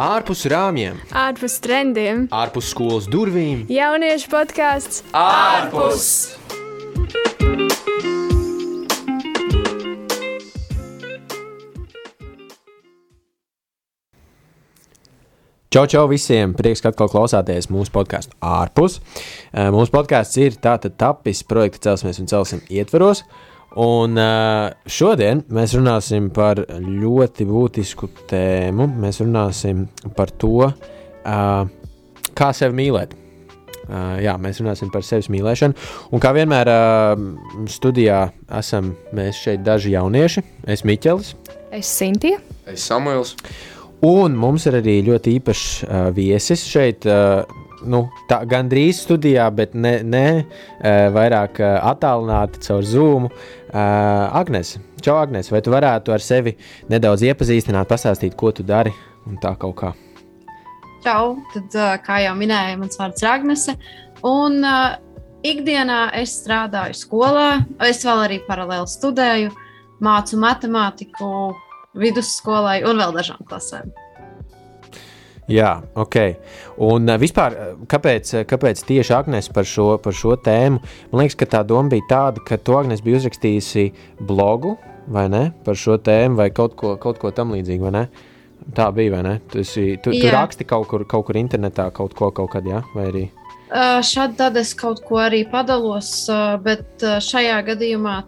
ārpus rāmjiem, ārpus trendiem, ārpus skolas durvīm. Jauniešu podkāsts ārpus! Čau, čau visiem! Prieks, ka atkal klausāties mūsu podkāstu ārpus. Mūsu podkāsts ir tātad tapis projekta Celsimies un Celsim ietveros. Un šodien mēs runāsim par ļoti būtisku tēmu. Mēs runāsim par to, kā sevi mīlēt. Jā, mēs runāsim par sevis mīlēšanu. Un kā vienmēr studijā esam mēs šeit daži jaunieši. Es Miķelis. Es Sintīja. Es Samuils. Un mums ir arī ļoti īpašs uh, viesis šeit. Uh, nu, tā, gandrīz studijā, bet ne, ne uh, vairāk uh, attālināti caur Zoom. Uh, Agnēs, čau, Agnēs, vai tu varētu ar sevi nedaudz iepazīstināt, pastāstīt, ko tu dari un tā kaut kā? Čau, tad, kā jau minēju, mans vārds ir Agnese. Un uh, ikdienā es strādāju skolā, es vēl arī paralēli studēju, mācu matemātiku vidusskolai un vēl dažām klasēm. Jā, ok. Un uh, vispār, kāpēc, kāpēc tieši Agnēs par šo, par šo tēmu? Man liekas, ka tā doma bija tāda, ka tu Agnēs bija uzrakstījusi blogu vai ne par šo tēmu vai kaut ko, kaut ko tam līdzīgu, vai ne? Tā bija, vai ne? Tu, esi, tu, tu raksti kaut kur, kaut kur internetā, kaut ko kaut kad, jā, vai arī? Uh, šādi tad es kaut ko arī padalos, uh, bet uh, šajā gadījumā,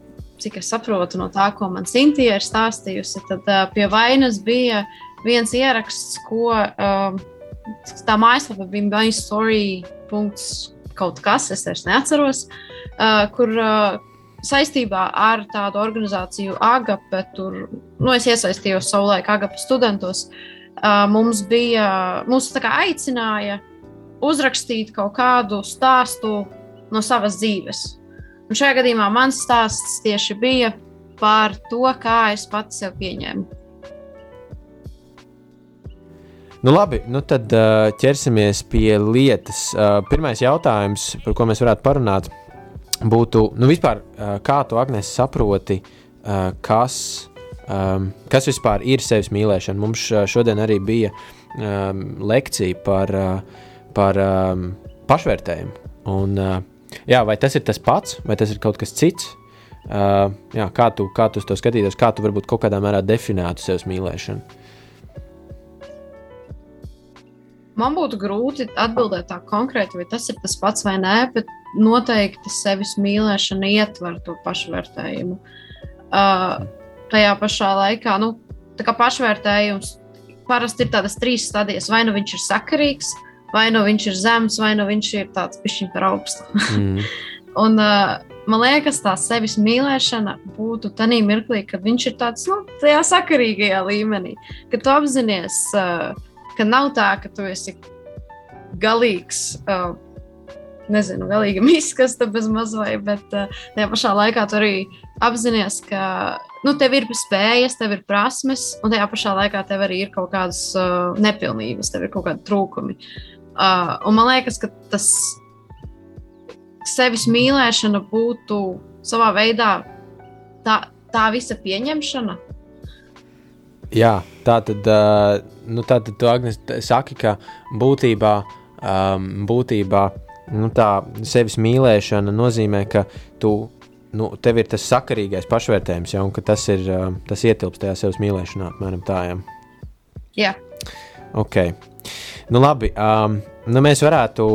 cik es saprotu no tā, ko man Sintīja ir stāstījusi, tad pie vainas bija uh, viens ieraksts, ko uh, tā mājaslapa bija mystory. Kaut kas, es vairs neatceros, uh, kur uh, saistībā ar tādu organizāciju AGAPE, tur nu, es iesaistījos savulaik AGAPE studentos. Uh, mums bija, mums tā kā aicināja uzrakstīt kaut kādu stāstu no savas dzīves. Un šajā gadījumā mans stāsts tieši bija par to, kā es pats sev pieņēmu. Nu, labi, nu tad uh, ķersimies pie lietas. Uh, pirmais jautājums, par ko mēs varētu parunāt, būtu, nu, vispār, uh, kā tu, Agnēs, saproti, uh, kas, um, kas vispār ir sevis mīlēšana. Mums šodien arī bija um, lekcija par, uh, par um, pašvērtējumu. Un, uh, jā, vai tas ir tas pats, vai tas ir kaut kas cits? Uh, jā, kā, tu, kā tu to skatītos, kā tu varbūt kaut kādā mērā definētu sevis mīlēšanu? Man būtu grūti atbildēt tā konkrēti, vai tas ir tas pats vai nē, bet noteikti sevis mīlēšana ietver to pašvērtējumu. Uh, tajā pašā laikā, nu, tā kā pašvērtējums parasti ir tādas trīs stadijas. Vai nu viņš ir sakarīgs, vai nu viņš ir zems, vai nu viņš ir tāds pišķiņš par augstu. mm. Un, uh, man liekas, tā sevis mīlēšana būtu tajā mirklī, kad viņš ir tāds nu, sakarīgajā līmenī, kad tu apzinājies. Uh, ka nav tā, ka tu esi galīgs. Uh, Nezinu, galīgi izskasta bez mazliet, bet uh, tajā pašā laikā tu arī apzinājies, ka nu, tev ir spējas, tev ir prasmes, un tajā pašā laikā tev arī ir kaut kādas uh, nepilnības, tev ir kaut kādi trūkumi. Uh, man liekas, ka tas sevis mīlēšana būtu savā veidā tā, tā visa pieņemšana, Jā, tā tad, uh, nu, tā tad tu, Agnes, saki, ka būtībā, būtībā nu, tā sevis mīlēšana nozīmē, ka tu, nu, tev ir tas sakarīgais pašvērtējums, ja, un ka tas, ir, tas ietilpst tajā sevis mīlēšanā, apmēram tā. Ja. Jā. Ok. Nu, labi. Um, nu, mēs varētu,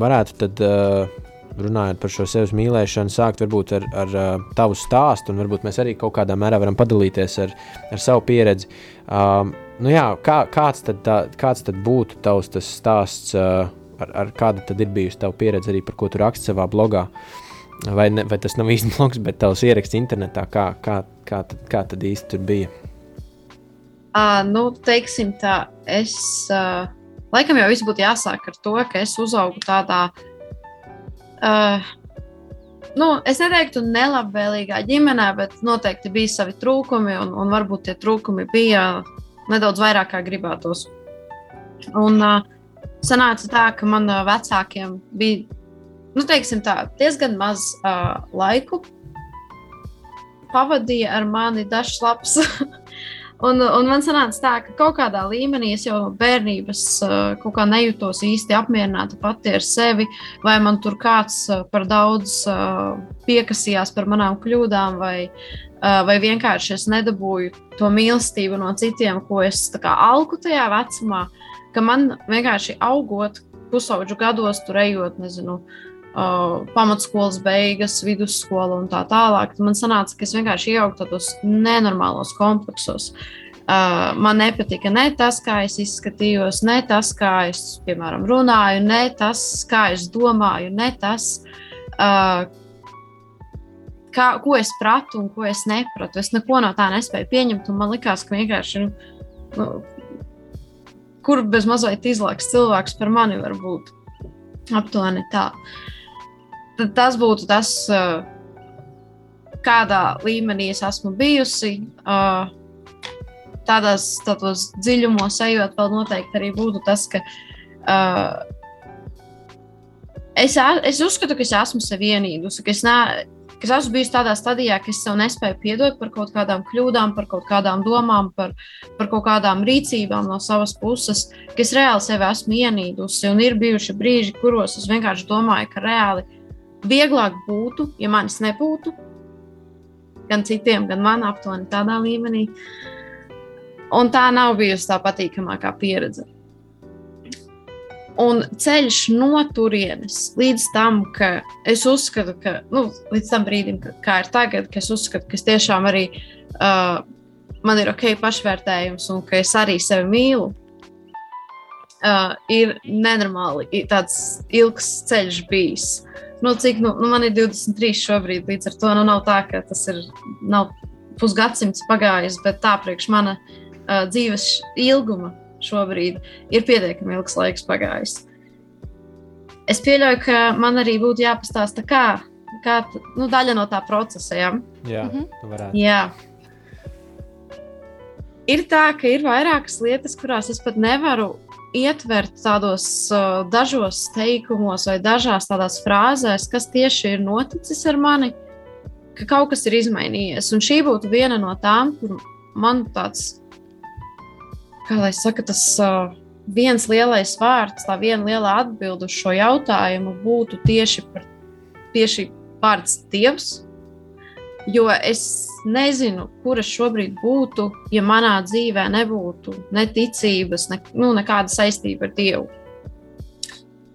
varētu tad. Uh, runājot par šo sevis mīlēšanu, sākt varbūt ar, ar, tavu stāstu, un varbūt mēs arī kaut kādā mērā varam padalīties ar, ar savu pieredzi. Um, nu jā, kā, kāds, tad, tā, kāds tad būtu tavs stāsts, uh, ar, ar kāda tad ir bijusi tava pieredze arī par ko tu raksti savā blogā? Vai, ne, vai tas nav īsti blogs, bet tavs ieraksts internetā, kā, kā, kā, tad, kā tad īsti tur bija? Uh, nu, teiksim tā, es uh, laikam jau viss būtu jāsāk ar to, ka es uzaugu tādā uh, Uh, nu, es neteiktu, nelabvēlīgā ģimenē, bet noteikti bija savi trūkumi, un, un varbūt tie trūkumi bija nedaudz vairāk kā gribētos. Un uh, sanāca tā, ka man uh, vecākiem bija nu, tā, diezgan maz uh, laiku. Pavadīja ar mani dažs labs. Un, un man sanāca tā, ka kaut kādā līmenī es jau no bērnības uh, kaut kā nejūtos īsti apmierināta pati ar sevi, vai man tur kāds uh, par daudz uh, piekasījās par manām kļūdām, vai, vai vienkārši es nedabūju to mīlestību no citiem, ko es kā, alku tajā vecumā, ka man vienkārši augot pusauģu gados, tur ejot, nezinu, uh, pamatskolas beigas, vidusskola un tā tālāk. Man sanāca, ka es vienkārši ieaugu tādos nenormālos kompleksos. Uh, man nepatika ne tas, kā es izskatījos, ne tas, kā es, piemēram, runāju, ne tas, kā es domāju, ne tas, uh, kā, ko es pratu un ko es nepratu. Es neko no tā nespēju pieņemt, un man likās, ka vienkārši, nu, kur bez mazliet izlaiks cilvēks par mani var būt. Aptuveni tā. Tad tas būtu tas, kādā līmenī es esmu bijusi. Tādās, tādos dziļumos ejot, vēl noteikti arī būtu tas, ka es, es uzskatu, ka es esmu sevi ienīdusi, ka es ne, Es esmu bijis tādā stadijā, ka es sev nespēju piedot par kaut kādām kļūdām, par kaut kādām domām, par, par kaut kādām rīcībām no savas puses, ka es reāli sevi esmu ienīdusi. Un ir bijuši brīži, kuros es vienkārši domāju, ka reāli vieglāk būtu, ja manis nebūtu, gan citiem, gan man aptuveni tādā līmenī. Un tā nav bijusi tā patīkamākā pieredze. Un ceļš no turienes līdz tam, ka es uzskatu, ka nu, līdz tam brīdim, ka, kā ir tagad, ka es uzskatu, ka es tiešām arī uh, man ir ok pašvērtējums un ka es arī sevi mīlu, uh, ir nenormāli tāds ilgs ceļš bijis. Nu, cik, nu, nu, man ir 23 šobrīd, līdz ar to nu, nav tā, ka tas ir pusgadsimts pagājis, bet tā priekš mana uh, dzīves ilguma šobrīd ir pietiekami ilgs laiks pagājis. Es pieļauju, ka man arī būtu jāpastāsta, kā, kā nu, daļa no tā procesa. Ja? Jā, mhm. varētu. Jā. Ir tā, ka ir vairākas lietas, kurās es pat nevaru ietvert tādos uh, dažos teikumos vai dažās tādās frāzēs, kas tieši ir noticis ar mani, ka kaut kas ir izmainījies. Un šī būtu viena no tām, kur man tāds kā lai saka, tas uh, viens lielais vārds, tā viena liela atbilde uz šo jautājumu būtu tieši, par, tieši vārds Dievs. Jo es nezinu, kur es šobrīd būtu, ja manā dzīvē nebūtu ne ticības, ne, nu, nekāda saistība ar Dievu.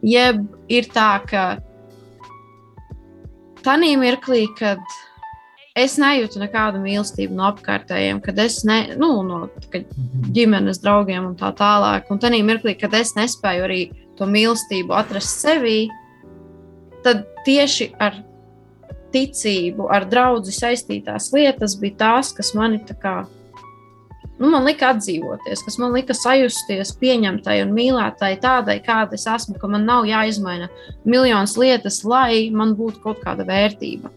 Jeb ir tā, ka tajā mirklī, kad es nejūtu nekādu mīlestību no apkārtējiem, kad es ne, nu, no kad mhm. ģimenes draugiem un tā tālāk. Un tajā mirklī, kad es nespēju arī to mīlestību atrast sevī, tad tieši ar ticību, ar draugu saistītās lietas bija tās, kas mani tā kā. Nu, man lika atdzīvoties, kas man lika sajusties pieņemtai un mīlētai tādai, kāda es esmu, ka man nav jāizmaina miljonas lietas, lai man būtu kaut kāda vērtība.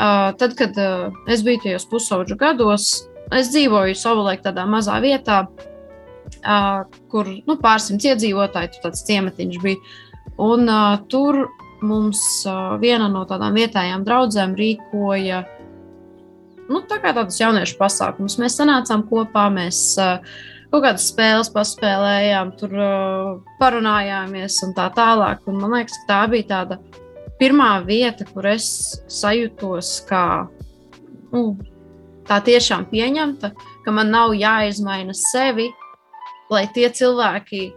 Uh, tad, kad uh, es biju tajos pusauģu gados, es dzīvoju savulaik tādā mazā vietā, uh, kur nu, pārsimts iedzīvotāji, tur tāds ciematiņš bija. Un uh, tur mums viena no tādām vietējām draudzēm rīkoja nu, tā tādus jauniešu pasākumus. Mēs sanācām kopā, mēs kaut kādas spēles paspēlējām, tur parunājāmies un tā tālāk. Un man liekas, ka tā bija tāda pirmā vieta, kur es sajūtos kā nu, tā tiešām pieņemta, ka man nav jāizmaina sevi, lai tie cilvēki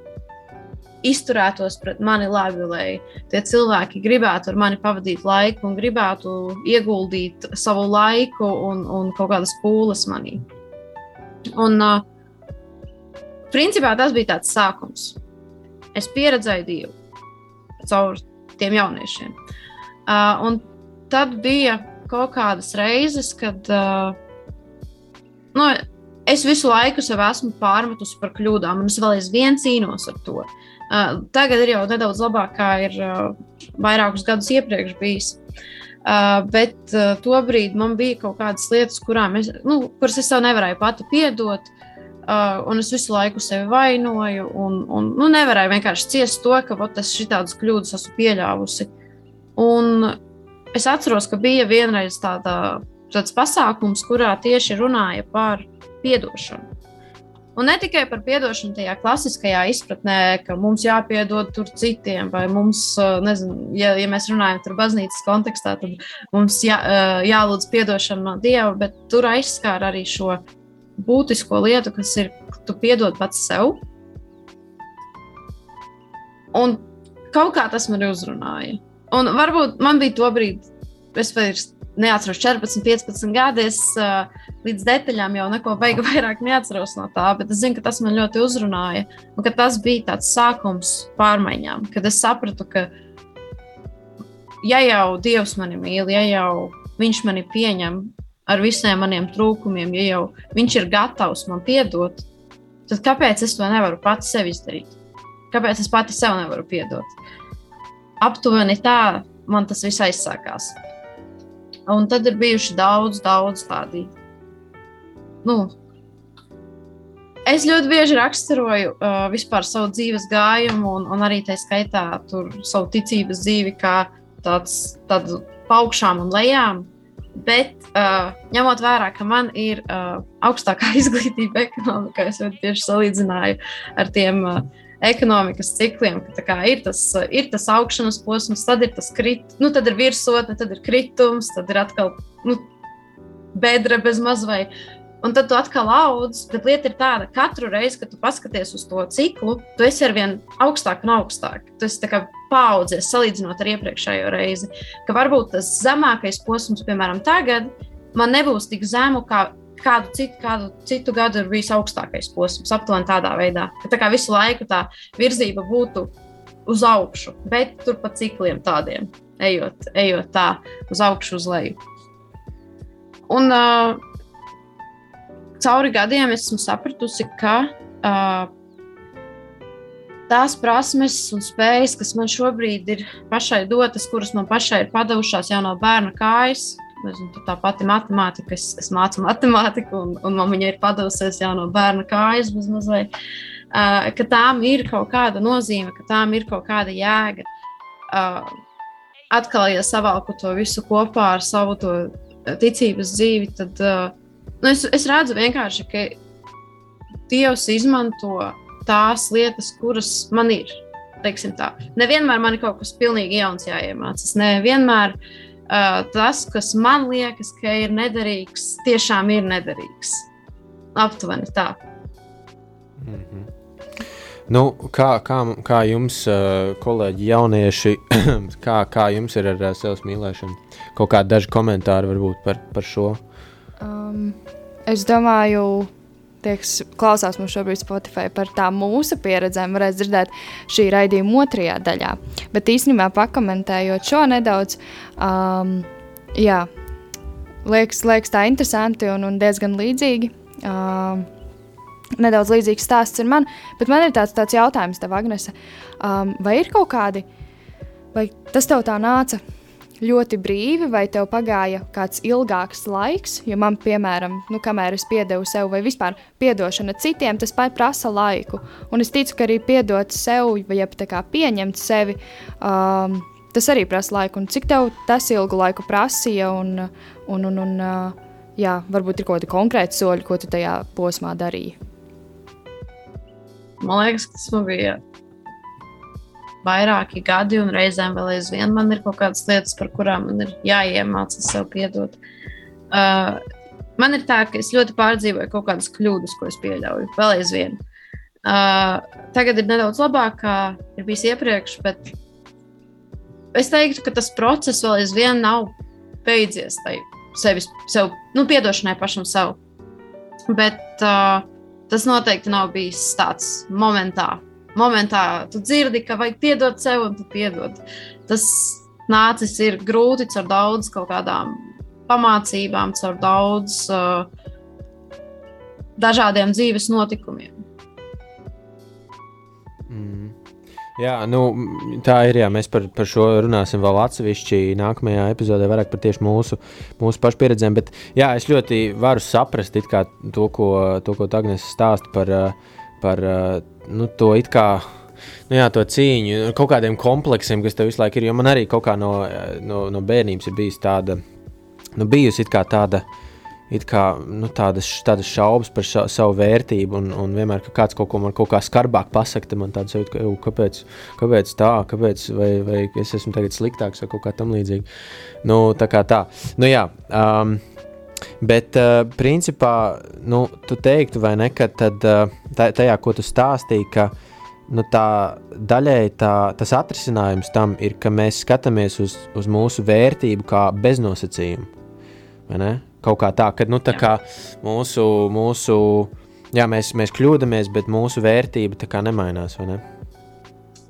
izturētos pret mani labi, lai tie cilvēki gribētu ar mani pavadīt laiku un gribētu ieguldīt savu laiku un, un kaut kādas pūles manī. Un, uh, principā tas bija tāds sākums. Es pieredzēju Dievu caur tiem jauniešiem. Uh, un tad bija kaut kādas reizes, kad uh, nu, es visu laiku sev esmu pārmetusi par kļūdām, un es vēl aizvien cīnos ar to. Uh, tagad ir jau nedaudz labāk, kā ir uh, vairākus gadus iepriekš bijis. Uh, bet uh, tobrīd man bija kaut kādas lietas, es, nu, kuras es sev nevarēju pati piedot. Uh, un es visu laiku sevi vainoju, un, un nu, nevarēju vienkārši ciest to, ka ot, es šādas kļūdas esmu pieļāvusi. Un es atceros, ka bija vienreiz tāda, tāds pasākums, kurā tieši runāja par piedošanu. Un ne tikai par atdošanu tajā klasiskajā izpratnē, ka mums jāpiedod tur citiem, vai mums, nezinu, ja, ja mēs runājam par baznīcas kontekstā, tad mums jā, jālūdz atdošana no Dieva, bet tur aizskāra arī šo būtisko lietu, kas ir, ka tu piedod pats sev. Un kaut kā tas man uzrunāja. Un varbūt man bija to brīdi, es vairs neatceros 14, 15 gadi. Es uh, līdz detaļām jau neko beigu vairāk neatceros no tā, bet es zinu, ka tas man ļoti uzrunāja. Un ka tas bija tāds sākums pārmaiņām, kad es sapratu, ka ja jau Dievs mani mīl, ja jau Viņš mani pieņem ar visiem maniem trūkumiem, ja jau Viņš ir gatavs man piedot, tad kāpēc es to nevaru pats sev izdarīt? Kāpēc es pati sev nevaru piedot? Aptuveni tā man tas viss aizsākās. Un tad ir bijuši daudz, daudz tādi. Nu, es ļoti bieži raksturoju uh, vispār savu dzīves gājumu, un, un arī tā skaitā savu ticības dzīvi, kā tāds, tādu augšām un lejām. Bet, uh, ņemot vērā, ka man ir uh, augstākā izglītība ekonomikā, es ļoti tieši salīdzināju ar tiem uh, ekonomikas cikliem, ka kā, ir, tas, ir tas augšanas posms, tad ir tas krit, nu, tad ir virsotne, tad ir kritums, tad ir atkal nu, bedra bez mazvai. Un tad tu atkal audz, bet lieta ir tāda, ka katru reizi, kad tu paskaties uz to ciklu, tu esi ar vien augstāk un augstāk. Tu esi paudzies salīdzinot ar iepriekšējo reizi. Ka varbūt tas zemākais posms, piemēram, tagad, man nebūs tik zemu kā kādu citu, kādu citu gadu ir bijis augstākais posms, aptuveni tādā veidā. Ka tā kā visu laiku tā virzība būtu uz augšu, bet tur pa cikliem tādiem, ejot, ejot tā uz augšu, uz leju. Un uh, cauri gadiem esmu sapratusi, ka uh, tās prasmes un spējas, kas man šobrīd ir pašai dotas, kuras man pašai ir padavušās jau no bērna kājas, tā pati matemātika, es, es mācu matemātiku, un, un man viņa ir padevusies jau no bērna kājas, mazliet, uh, ka tām ir kaut kāda nozīme, ka tām ir kaut kāda jēga. Uh, atkal, ja savalku to visu kopā ar savu ticības dzīvi, tad uh, nu es, es redzu vienkārši, ka Dievs izmanto tās lietas, kuras man ir. Nevienmēr man ir kaut kas pilnīgi jauns jāiemācās. Nevienmēr uh, uh, tas, kas man liekas, ka ir nederīgs, tiešām ir nederīgs. Aptuveni tā. Mm -hmm. Nu, kā, kā, kā jums, kolēģi, jaunieši, kā, kā jums ir ar sevis mīlēšanu? Kaut kādi daži komentāri varbūt par, par šo? Um, es domāju, tie, kas klausās mums šobrīd Spotify par tām mūsu pieredzēm, varēs dzirdēt šī raidījuma otrajā daļā. Bet īstenībā pakomentējot šo nedaudz, um, jā, liekas, liekas tā interesanti un, un diezgan līdzīgi. Um, nedaudz līdzīgs stāsts ir man, bet man ir tāds, tāds jautājums tev, Agnese, um, vai ir kaut kādi, vai tas tev tā nāca? Ļoti brīvi, vai tev pagāja kāds ilgāks laiks, jo man, piemēram, nu, kamēr es piedevu sev, vai vispār piedošana citiem, tas prasa laiku. Un es ticu, ka arī piedot sev, vai kā, pieņemt sevi, um, tas arī prasa laiku. Un cik tev tas ilgu laiku prasīja, un, un, un, un uh, jā, varbūt ir kaut kādi konkrēti soļi, ko tu tajā posmā darīji? Man liekas, tas man bija vairāki gadi, un reizēm vēl aizvien man ir kaut kādas lietas, par kurām man ir jāiemācās sev piedot. Uh, man ir tā, ka es ļoti pārdzīvoju kaut kādas kļūdas, ko es pieļauju. Vēl aizvien. Uh, tagad ir nedaudz labāk, kā ir bijis iepriekš, bet es teiktu, ka tas process vēl aizvien nav beidzies. Sevis, sev, nu, piedošanai pašam sev. Bet uh, tas noteikti nav bijis tāds momentā, momentā tu dzirdi, ka vajag piedot sev, un tu piedod. Tas nācis ir grūti ar daudz kaut kādām pamācībām, caur daudz uh, dažādiem dzīves notikumiem. Mm. Jā, nu, tā ir. Jā, mēs par, par šo runāsim vēl atsevišķi nākamajā epizodē, vairāk par tieši mūsu, mūsu pašu pieredzēm. Bet jā, es ļoti varu saprast to, ko, to, ko Agnēs stāsta par, par nu, to it kā. Nu jā, to cīņu, kaut kādiem kompleksiem, kas tev visu laiku ir. Jo man arī kaut kā no, no, no bērnības ir bijusi tāda, nu, bijusi tāda kā, nu, tādas, tādas šaubas par ša, savu vērtību, un, un vienmēr, ka kāds kaut ko man kaut kā skarbāk pasakā, tad man tāds jūtas, ka kāpēc, kāpēc tā, kāpēc, vai, vai es esmu tagad sliktāks vai kaut kā tam līdzīga. Nu, tā kā tā. Nu, jā, um, Bet, uh, principā, nu, tu teiktu, vai ne, ka tad, uh, tajā, ko tu stāstīji, ka nu, tā daļēji tā, tas atrisinājums tam ir, ka mēs skatāmies uz, uz mūsu vērtību kā beznosacījumu kaut kā tā, ka nu, tā kā mūsu, mūsu jā, mēs, mēs kļūdāmies, bet mūsu vērtība tā kā nemainās. Ne?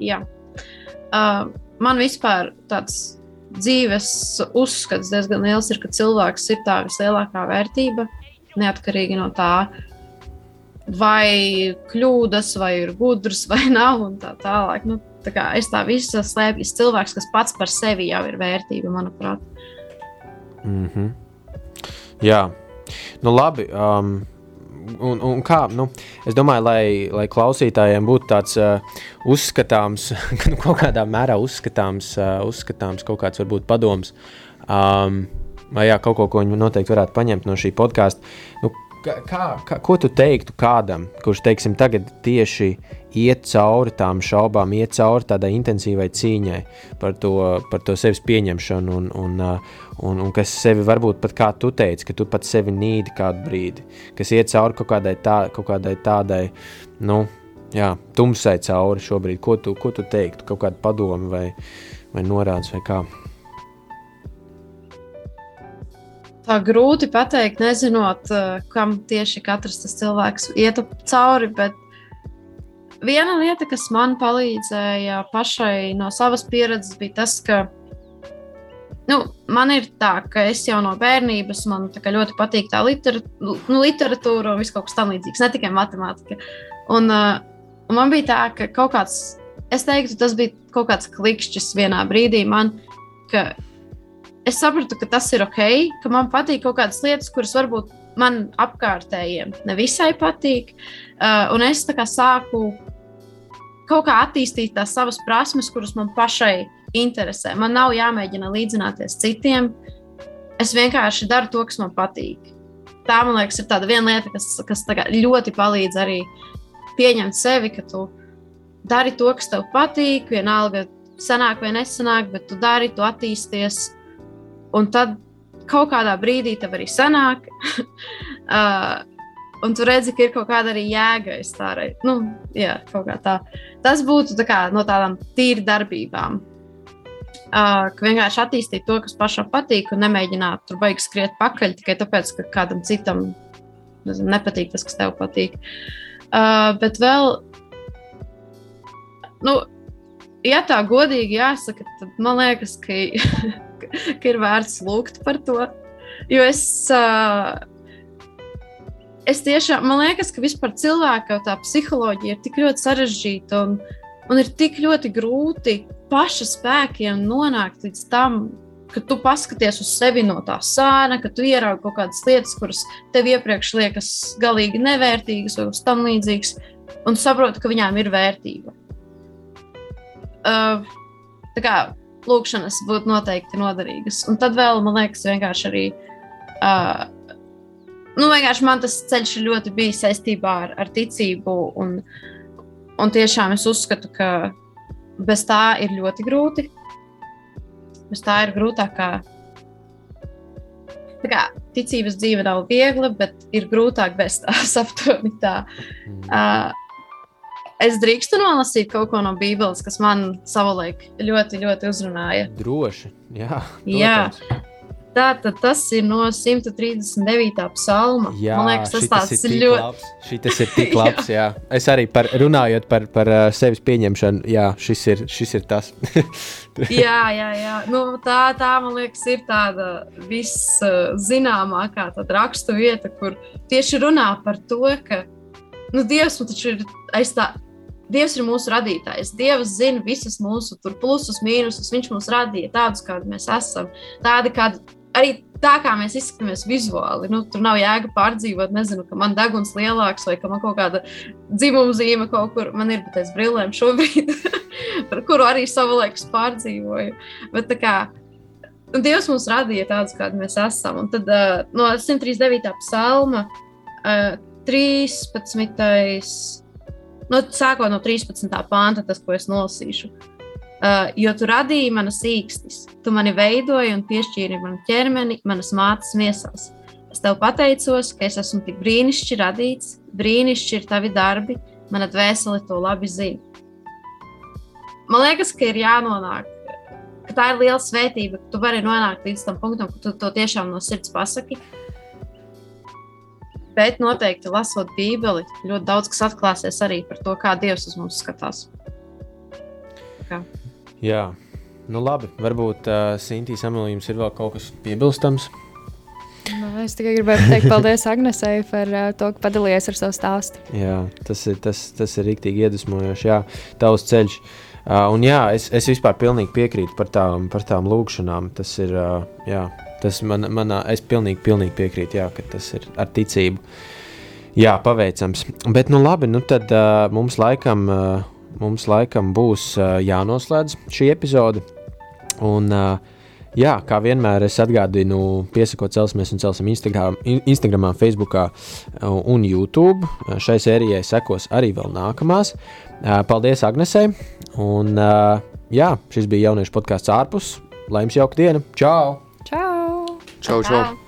Jā, uh, man vispār tāds dzīves uzskats diezgan liels ir, ka cilvēks ir tā vislielākā vērtība, neatkarīgi no tā, vai kļūdas, vai ir gudrs, vai nav, un tā tālāk. Nu, tā kā es tā visu slēpju, cilvēks, kas pats par sevi jau ir vērtība, manuprāt. Mm -hmm. Jā, nu labi. Um, un, un kā, nu, es domāju, lai, lai klausītājiem būtu tāds uh, uzskatāms, nu, kaut kādā mērā uzskatāms, uh, uzskatāms kaut kāds varbūt padoms. Um, vai jā, kaut ko, ko viņi noteikti varētu paņemt no šī podkāsta. Nu, kā, kā, ko tu teiktu kādam, kurš, teiksim, tagad tieši iet cauri tām šaubām, iet cauri tādai intensīvai cīņai par to, par to sevis pieņemšanu, un, un, un, un kas sevi varbūt pat kā tu teici, ka tu pat sevi nīdi kādu brīdi, kas iet cauri kaut kādai, tā, kaut kādai tādai, nu, jā, tumsai cauri šobrīd. Ko tu, ko tu teiktu, kaut kādu padomu vai, vai norādes vai kā? Tā grūti pateikt, nezinot, kam tieši katrs tas cilvēks iet cauri, bet viena lieta, kas man palīdzēja pašai no savas pieredzes, bija tas, ka nu, man ir tā, ka es jau no bērnības man ļoti patīk tā literat nu, literatūra un viss kaut kas tamlīdzīgs, ne tikai matemātika. Un, uh, un man bija tā, ka kaut kāds, es teiktu, tas bija kaut kāds klikšķis vienā brīdī man, ka es sapratu, ka tas ir ok, ka man patīk kaut kādas lietas, kuras varbūt man apkārtējiem nevisai patīk. Uh, un es tā kā sāku kaut kā attīstīt tās savas prasmes, kuras man pašai interesē. Man nav jāmēģina līdzināties citiem. Es vienkārši daru to, kas man patīk. Tā, man liekas, ir tāda viena lieta, kas, kas ļoti palīdz arī pieņemt sevi, ka tu dari to, kas tev patīk, vienalga sanāk vai nesanāk, bet tu dari, tu attīsties. Un tad kaut kādā brīdī tev arī sanāk. uh, un tu redzi, ka ir kaut kāda arī jēga tā. Nu, jā, tā. Tas būtu tā kā, no tādām tīri darbībām. Ka vienkārši attīstīt to, kas pašam patīk, un nemēģināt tur baigi skriet pakaļ tikai tāpēc, ka kādam citam nezinu, nepatīk tas, kas tev patīk. Uh, bet vēl, nu, ja tā godīgi jāsaka, tad man liekas, ka, ka ir vērts lūgt par to. Jo es uh, es tiešām, man liekas, ka vispār cilvēka tā psiholoģija ir tik ļoti sarežģīta un, un ir tik ļoti grūti paša spēkiem nonākt līdz tam, ka tu paskaties uz sevi no tā sāna, ka tu ieraugi kaut kādas lietas, kuras tev iepriekš liekas galīgi nevērtīgas vai tam līdzīgas, un saproti, ka viņām ir vērtība. Uh, tā kā lūkšanas būtu noteikti noderīgas. Un tad vēl, man liekas, vienkārši arī uh, nu, vienkārši man tas ceļš ļoti bija saistībā ar, ar ticību. Un, un tiešām es uzskatu, ka bez tā ir ļoti grūti. Bez tā ir grūtāk. Tā kā ticības dzīve nav viegla, bet ir grūtāk bez tās aptuveni tā. Uh, es drīkstu nolasīt kaut ko no Bībeles, kas man savulaik ļoti, ļoti uzrunāja. Droši, jā. Protams. Jā. Tātad tas ir no 139. psalma. Jā, Man liekas, tas tāds ir ļoti labs. Šis ir tik labs. jā. Jā. Es arī par, runājot par, par uh, sevis pieņemšanu, jā, šis ir, šis ir tas. jā, jā, jā. Nu, tā, tā, man liekas, ir tāda viszināmākā rakstu vieta, kur tieši runā par to, ka nu, Dievs nu, taču ir aiz tā Dievs ir mūsu radītājs. Dievs zina visas mūsu plusus, mīnusus. Viņš mūs radīja tādus, kādi mēs esam. Tādi, kādi arī tā, kā mēs izskatāmies vizuāli. Nu, tur nav jēga pārdzīvot, nezinu, ka man deguns lielāks vai ka man kaut kāda dzimuma zīme kaut kur. Man ir bez brillēm šobrīd, par kuru arī savulaik pārdzīvoju. Bet, kā, Un Dievs mūs radīja tādus, kādi mēs esam. Un tad uh, no 139. psalma uh, 13. No, sākot no 13. pānta, tas, ko es nolasīšu. Uh, jo tu radīji manas īkstis, tu mani veidoji un piešķīri manu ķermeni manas mātes miesās. Es tev pateicos, ka es esmu tik brīnišķīgi radīts, brīnišķīgi ir tavi darbi, mana dvēsele to labi zina. Man liekas, ka ir jānonāk ka tā ir liela svētība, ka tu vari nonākt līdz tam punktam, ka tu to tiešām no sirds pasaki. Bet noteikti lasot Bībeli, ļoti daudz kas atklāsies arī par to, kā Dievs uz mums skatās. Kā. Jā, nu labi. Varbūt uh, Sintīs Amelījums ir vēl kaut kas piebilstams. Nu, es tikai gribēju pateikt paldies Agnesei par uh, to, ka padalījies ar savu stāstu. Jā, tas ir, tas, tas ir rīktīgi iedvesmojoši. Jā, tavs ceļš. Uh, un jā, es, es vispār pilnīgi piekrītu par tām, par tām lūkšanām. Tas ir, uh, jā, tas man, manā, es pilnīgi, pilnīgi piekrītu, jā, ka tas ir ar ticību. Jā, paveicams. Bet, nu labi, nu tad uh, mums laikam, uh, mums laikam būs jānoslēdz šī epizode. Un, Jā, kā vienmēr es atgādinu, piesakot celsimies un celsim Instagram, Instagram Facebook un YouTube. Šai sērijai sekos arī vēl nākamās. Paldies Agnesei! Un, jā, šis bija jauniešu podkāsts ārpus. Lai jums jauka diena! Čau! Čau! Čau, čau!